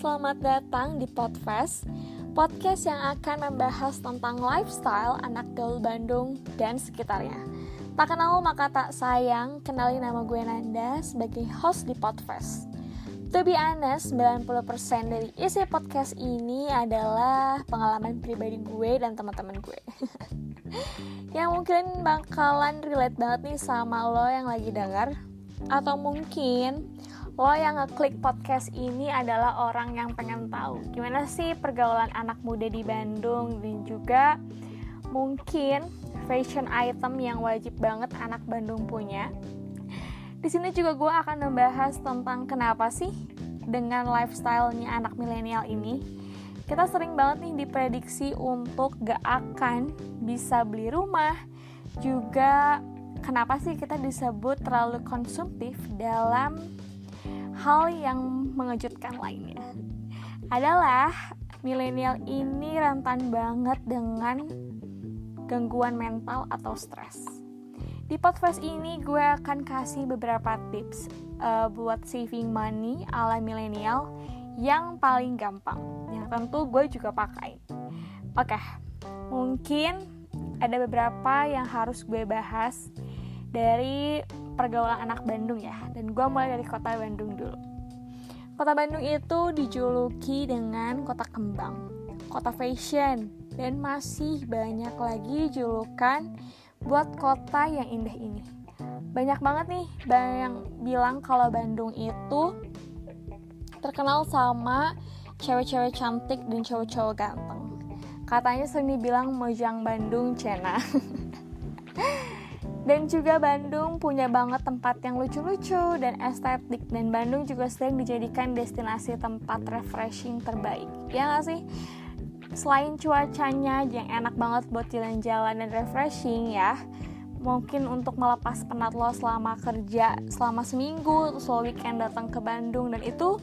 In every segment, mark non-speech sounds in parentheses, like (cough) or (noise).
selamat datang di Podfest Podcast yang akan membahas tentang lifestyle anak gaul Bandung dan sekitarnya. Tak kenal maka tak sayang, kenali nama gue Nanda sebagai host di Podfest. To be honest, 90% dari isi podcast ini adalah pengalaman pribadi gue dan teman-teman gue. (laughs) Yang mungkin bakalan relate banget nih sama lo yang lagi dengar Atau mungkin lo yang ngeklik podcast ini adalah orang yang pengen tahu gimana sih pergaulan anak muda di Bandung dan juga mungkin fashion item yang wajib banget anak Bandung punya. Di sini juga gue akan membahas tentang kenapa sih dengan lifestyle-nya anak milenial ini kita sering banget nih diprediksi untuk gak akan bisa beli rumah juga kenapa sih kita disebut terlalu konsumtif dalam hal yang mengejutkan lainnya adalah milenial ini rentan banget dengan gangguan mental atau stres. Di podcast ini gue akan kasih beberapa tips uh, buat saving money ala milenial yang paling gampang, yang tentu gue juga pakai. Oke, okay, mungkin ada beberapa yang harus gue bahas dari pergaulan anak Bandung ya. Dan gue mulai dari kota Bandung dulu. Kota Bandung itu dijuluki dengan kota kembang kota fashion dan masih banyak lagi julukan buat kota yang indah ini. Banyak banget nih yang bilang kalau Bandung itu terkenal sama cewek-cewek cantik dan cowok-cowok ganteng. Katanya sering dibilang Mojang Bandung Cena (laughs) Dan juga Bandung punya banget tempat yang lucu-lucu dan estetik. Dan Bandung juga sering dijadikan destinasi tempat refreshing terbaik. Ya gak sih? Selain cuacanya yang enak banget buat jalan-jalan dan refreshing ya Mungkin untuk melepas penat lo selama kerja selama seminggu Terus lo weekend datang ke Bandung. Dan itu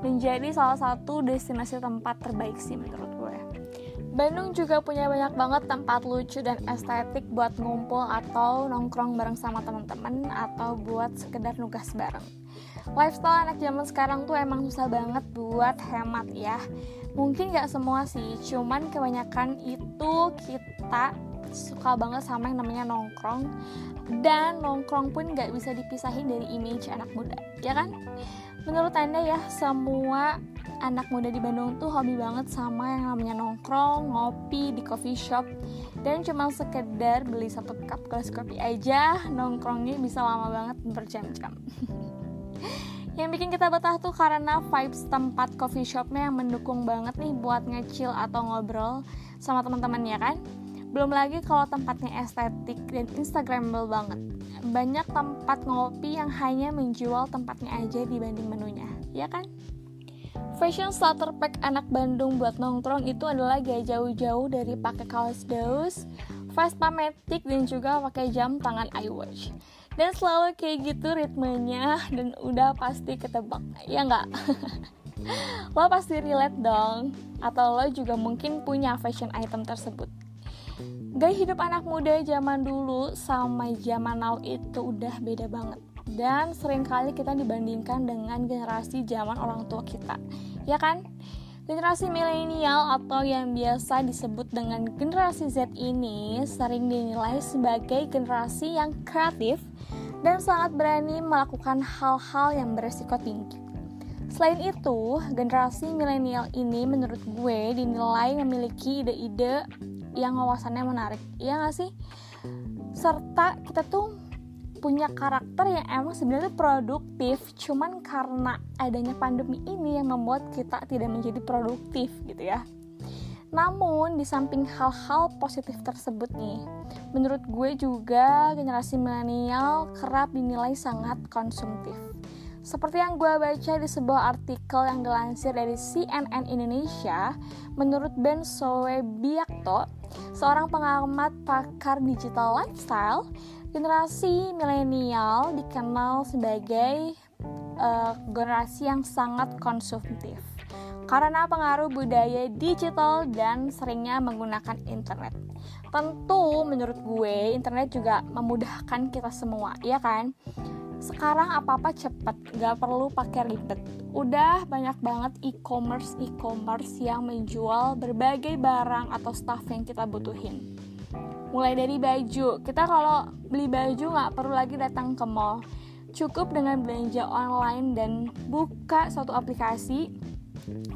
menjadi salah satu destinasi tempat terbaik sih menurut Bandung juga punya banyak banget tempat lucu dan estetik buat ngumpul atau nongkrong bareng sama teman-teman atau buat sekedar nugas bareng. Lifestyle anak zaman sekarang tuh emang susah banget buat hemat ya. Mungkin gak semua sih, cuman kebanyakan itu kita suka banget sama yang namanya nongkrong dan nongkrong pun gak bisa dipisahin dari image anak muda, ya kan? Menurut anda ya, semua anak muda di Bandung tuh hobi banget sama yang namanya nongkrong, ngopi di coffee shop dan cuma sekedar beli satu cup gelas kopi aja nongkrongnya bisa lama banget berjam-jam. (laughs) yang bikin kita betah tuh karena vibes tempat coffee shopnya yang mendukung banget nih buat ngecil atau ngobrol sama teman-teman ya kan. Belum lagi kalau tempatnya estetik dan instagramable banget. Banyak tempat ngopi yang hanya menjual tempatnya aja dibanding menunya, ya kan? Fashion starter pack anak Bandung buat nongkrong itu adalah gaya jauh-jauh dari pakai kaos daus, Vespa Matic dan juga pakai jam tangan iWatch. Dan selalu kayak gitu ritmenya dan udah pasti ketebak, ya nggak? (laughs) lo pasti relate dong, atau lo juga mungkin punya fashion item tersebut. Gaya hidup anak muda zaman dulu sama zaman now itu udah beda banget dan sering kali kita dibandingkan dengan generasi zaman orang tua kita ya kan Generasi milenial atau yang biasa disebut dengan generasi Z ini sering dinilai sebagai generasi yang kreatif dan sangat berani melakukan hal-hal yang beresiko tinggi. Selain itu, generasi milenial ini menurut gue dinilai memiliki ide-ide yang wawasannya menarik. Iya gak sih? Serta kita tuh punya karakter yang emang sebenarnya produktif cuman karena adanya pandemi ini yang membuat kita tidak menjadi produktif gitu ya. Namun di samping hal-hal positif tersebut nih menurut gue juga generasi milenial kerap dinilai sangat konsumtif. Seperti yang gue baca di sebuah artikel yang dilansir dari CNN Indonesia, menurut Ben Soebiakto, seorang pengamat pakar digital lifestyle, Generasi milenial dikenal sebagai uh, generasi yang sangat konsumtif karena pengaruh budaya digital dan seringnya menggunakan internet. Tentu menurut gue internet juga memudahkan kita semua, ya kan? sekarang apa-apa cepet gak perlu pakai ribet udah banyak banget e-commerce e-commerce yang menjual berbagai barang atau stuff yang kita butuhin mulai dari baju. Kita kalau beli baju nggak perlu lagi datang ke mall. Cukup dengan belanja online dan buka suatu aplikasi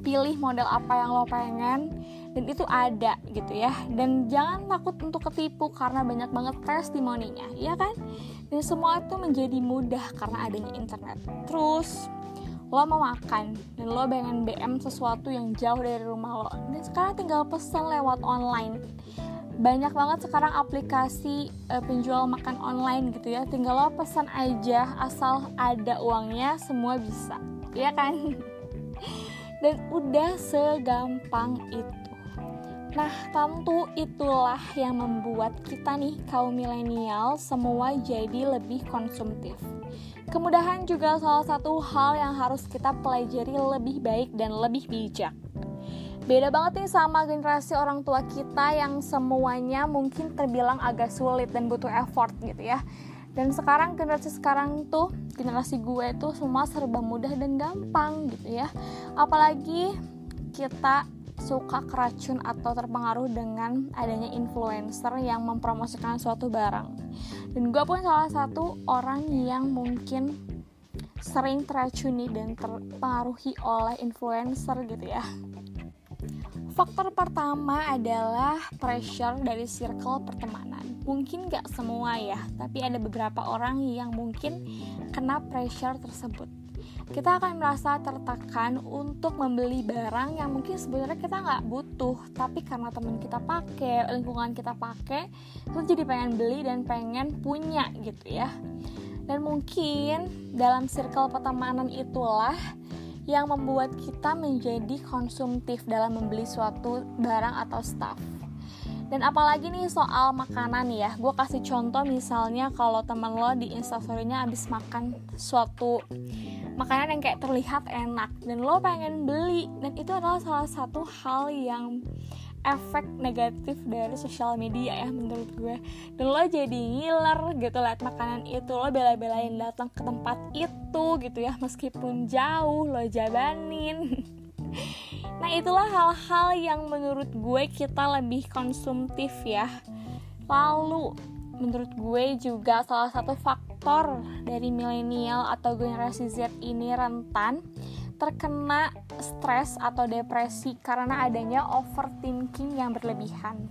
pilih model apa yang lo pengen dan itu ada gitu ya. Dan jangan takut untuk ketipu karena banyak banget testimoninya ya kan? Dan semua itu menjadi mudah karena adanya internet. Terus lo mau makan dan lo pengen BM sesuatu yang jauh dari rumah lo. Dan sekarang tinggal pesan lewat online banyak banget sekarang aplikasi uh, penjual makan online gitu ya tinggal lo pesan aja asal ada uangnya semua bisa ya kan (laughs) dan udah segampang itu Nah, tentu itulah yang membuat kita nih kaum milenial semua jadi lebih konsumtif. Kemudahan juga salah satu hal yang harus kita pelajari lebih baik dan lebih bijak. Beda banget nih sama generasi orang tua kita yang semuanya mungkin terbilang agak sulit dan butuh effort gitu ya. Dan sekarang generasi sekarang tuh generasi gue tuh semua serba mudah dan gampang gitu ya. Apalagi kita suka keracun atau terpengaruh dengan adanya influencer yang mempromosikan suatu barang dan gue pun salah satu orang yang mungkin sering teracuni dan terpengaruhi oleh influencer gitu ya Faktor pertama adalah pressure dari circle pertemanan. Mungkin gak semua ya, tapi ada beberapa orang yang mungkin kena pressure tersebut kita akan merasa tertekan untuk membeli barang yang mungkin sebenarnya kita nggak butuh tapi karena teman kita pakai lingkungan kita pakai itu jadi pengen beli dan pengen punya gitu ya dan mungkin dalam circle pertemanan itulah yang membuat kita menjadi konsumtif dalam membeli suatu barang atau stuff. Dan apalagi nih soal makanan ya gue kasih contoh misalnya kalau teman lo di instastorynya abis makan suatu makanan yang kayak terlihat enak dan lo pengen beli dan itu adalah salah satu hal yang efek negatif dari sosial media ya menurut gue. Dan lo jadi ngiler gitu liat makanan itu lo bela-belain datang ke tempat itu gitu ya meskipun jauh lo jabanin. (laughs) Nah itulah hal-hal yang menurut gue kita lebih konsumtif ya. Lalu menurut gue juga salah satu faktor dari milenial atau generasi Z ini rentan terkena stres atau depresi karena adanya overthinking yang berlebihan.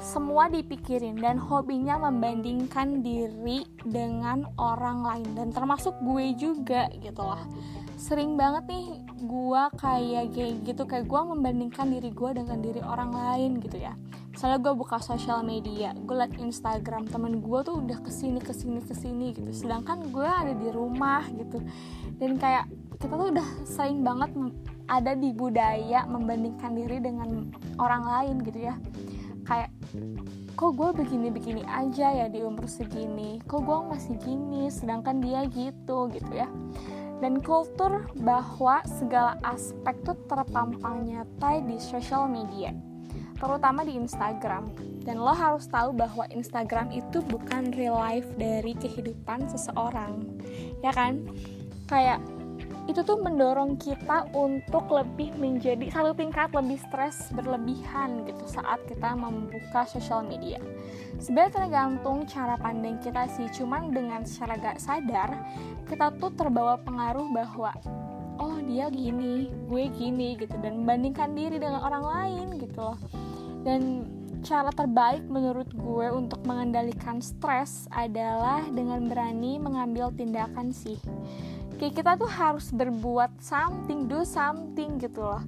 Semua dipikirin dan hobinya membandingkan diri dengan orang lain dan termasuk gue juga gitu lah. Sering banget nih gue kayak gitu kayak gue membandingkan diri gue dengan diri orang lain gitu ya. Misalnya gue buka sosial media gue liat Instagram temen gue tuh udah ke sini ke sini ke sini gitu. Sedangkan gue ada di rumah gitu. Dan kayak kita tuh udah sering banget ada di budaya membandingkan diri dengan orang lain gitu ya. Kayak kok gue begini-begini aja ya di umur segini? Kok gue masih gini? Sedangkan dia gitu gitu ya dan kultur bahwa segala aspek tuh terpampang nyata di social media terutama di Instagram. Dan lo harus tahu bahwa Instagram itu bukan real life dari kehidupan seseorang. Ya kan? Kayak itu tuh mendorong kita untuk lebih menjadi satu tingkat lebih stres berlebihan gitu saat kita membuka sosial media. Sebenarnya tergantung cara pandang kita sih, cuman dengan secara gak sadar kita tuh terbawa pengaruh bahwa oh dia gini, gue gini gitu dan membandingkan diri dengan orang lain gitu loh dan cara terbaik menurut gue untuk mengendalikan stres adalah dengan berani mengambil tindakan sih kayak kita tuh harus berbuat something do something gitu loh.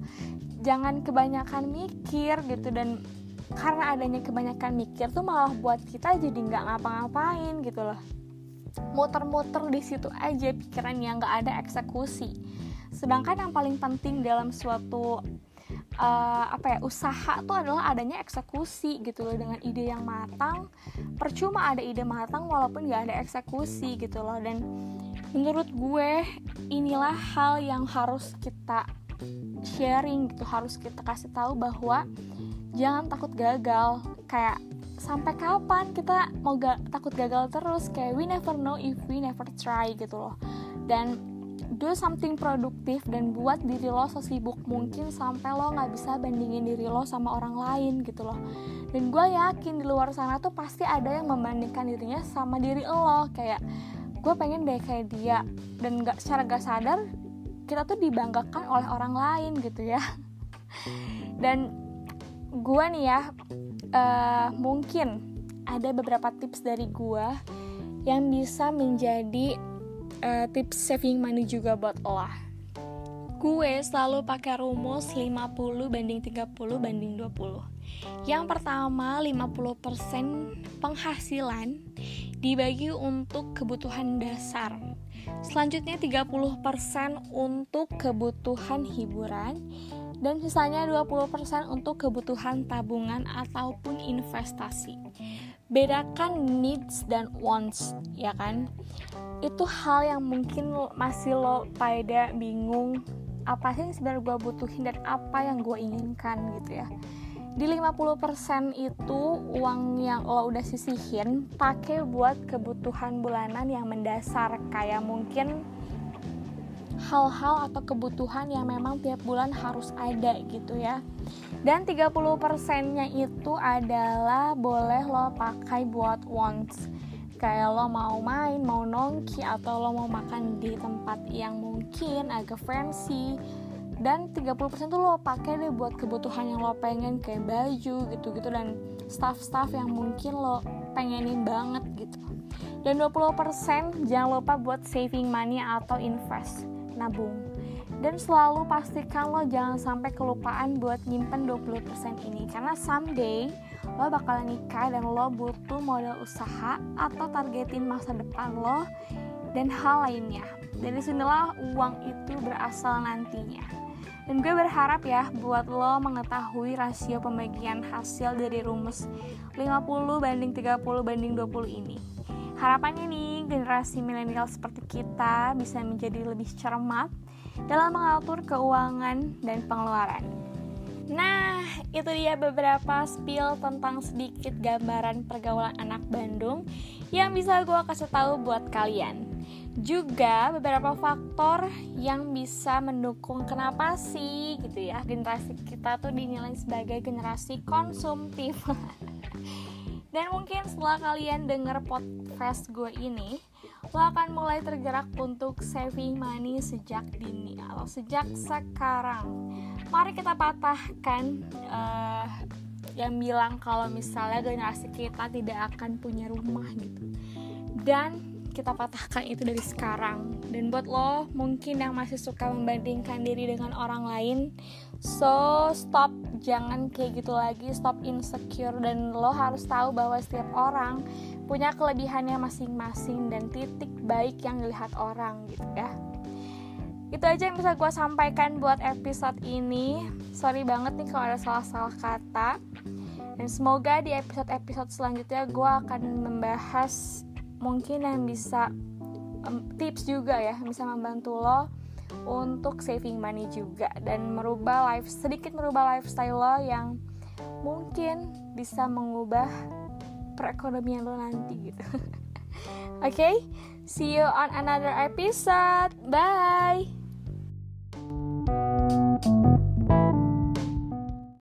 Jangan kebanyakan mikir gitu dan karena adanya kebanyakan mikir tuh malah buat kita jadi nggak ngapa-ngapain gitu loh. Muter-muter di situ aja pikiran yang nggak ada eksekusi. Sedangkan yang paling penting dalam suatu uh, apa ya usaha tuh adalah adanya eksekusi gitu loh. Dengan ide yang matang percuma ada ide matang walaupun gak ada eksekusi gitu loh. Dan menurut gue inilah hal yang harus kita sharing gitu harus kita kasih tahu bahwa jangan takut gagal. Kayak sampai kapan kita mau gak takut gagal terus? Kayak we never know if we never try gitu loh. Dan do something produktif dan buat diri lo sesibuk mungkin sampai lo nggak bisa bandingin diri lo sama orang lain gitu loh. Dan gue yakin di luar sana tuh pasti ada yang membandingkan dirinya sama diri lo. Kayak gue pengen deh kayak dia. Dan nggak secara gak sadar kita tuh dibanggakan oleh orang lain gitu ya. (laughs) Dan gue nih ya uh, mungkin ada beberapa tips dari gue yang bisa menjadi uh, tips saving money juga buat lo. Gue selalu pakai rumus 50 banding 30 banding 20 yang pertama 50% penghasilan dibagi untuk kebutuhan dasar selanjutnya 30% untuk kebutuhan hiburan dan sisanya 20% untuk kebutuhan tabungan ataupun investasi. Bedakan needs dan wants, ya kan? Itu hal yang mungkin masih lo pada bingung apa sih yang sebenarnya gue butuhin dan apa yang gue inginkan gitu ya. Di 50% itu uang yang lo udah sisihin pakai buat kebutuhan bulanan yang mendasar. Kayak mungkin hal-hal atau kebutuhan yang memang tiap bulan harus ada gitu ya. Dan 30% nya itu adalah boleh lo pakai buat wants. Kayak lo mau main, mau nongki atau lo mau makan di tempat yang mungkin agak fancy dan 30% tuh lo pakai deh buat kebutuhan yang lo pengen kayak baju gitu-gitu dan stuff-stuff yang mungkin lo pengenin banget gitu dan 20% jangan lupa buat saving money atau invest nabung. Dan selalu pastikan lo jangan sampai kelupaan buat nyimpen 20% ini karena someday lo bakal nikah dan lo butuh modal usaha atau targetin masa depan lo dan hal lainnya. Dari sinilah uang itu berasal nantinya. Dan gue berharap ya buat lo mengetahui rasio pembagian hasil dari rumus 50 banding 30 banding 20 ini. Harapannya nih, generasi milenial seperti kita bisa menjadi lebih cermat dalam mengatur keuangan dan pengeluaran. Nah, itu dia beberapa spill tentang sedikit gambaran pergaulan anak Bandung yang bisa gue kasih tahu buat kalian. Juga beberapa faktor yang bisa mendukung kenapa sih gitu ya generasi kita tuh dinilai sebagai generasi konsumtif. (laughs) Dan mungkin setelah kalian denger podcast gue ini, lo akan mulai tergerak untuk saving money sejak dini atau sejak sekarang. Mari kita patahkan uh, yang bilang kalau misalnya generasi kita tidak akan punya rumah gitu. Dan kita patahkan itu dari sekarang. Dan buat lo mungkin yang masih suka membandingkan diri dengan orang lain so stop jangan kayak gitu lagi stop insecure. Dan lo harus tahu bahwa setiap orang punya kelebihannya masing-masing dan titik baik yang dilihat orang gitu ya. Itu aja yang bisa gue sampaikan buat episode ini. Sorry banget nih kalau ada salah-salah kata. Dan semoga di episode-episode selanjutnya gue akan membahas mungkin yang bisa um, tips juga ya bisa membantu lo untuk saving money juga dan merubah life sedikit merubah lifestyle lo yang mungkin bisa mengubah perekonomian lo nanti gitu. (laughs) Oke, okay? see you on another episode. Bye.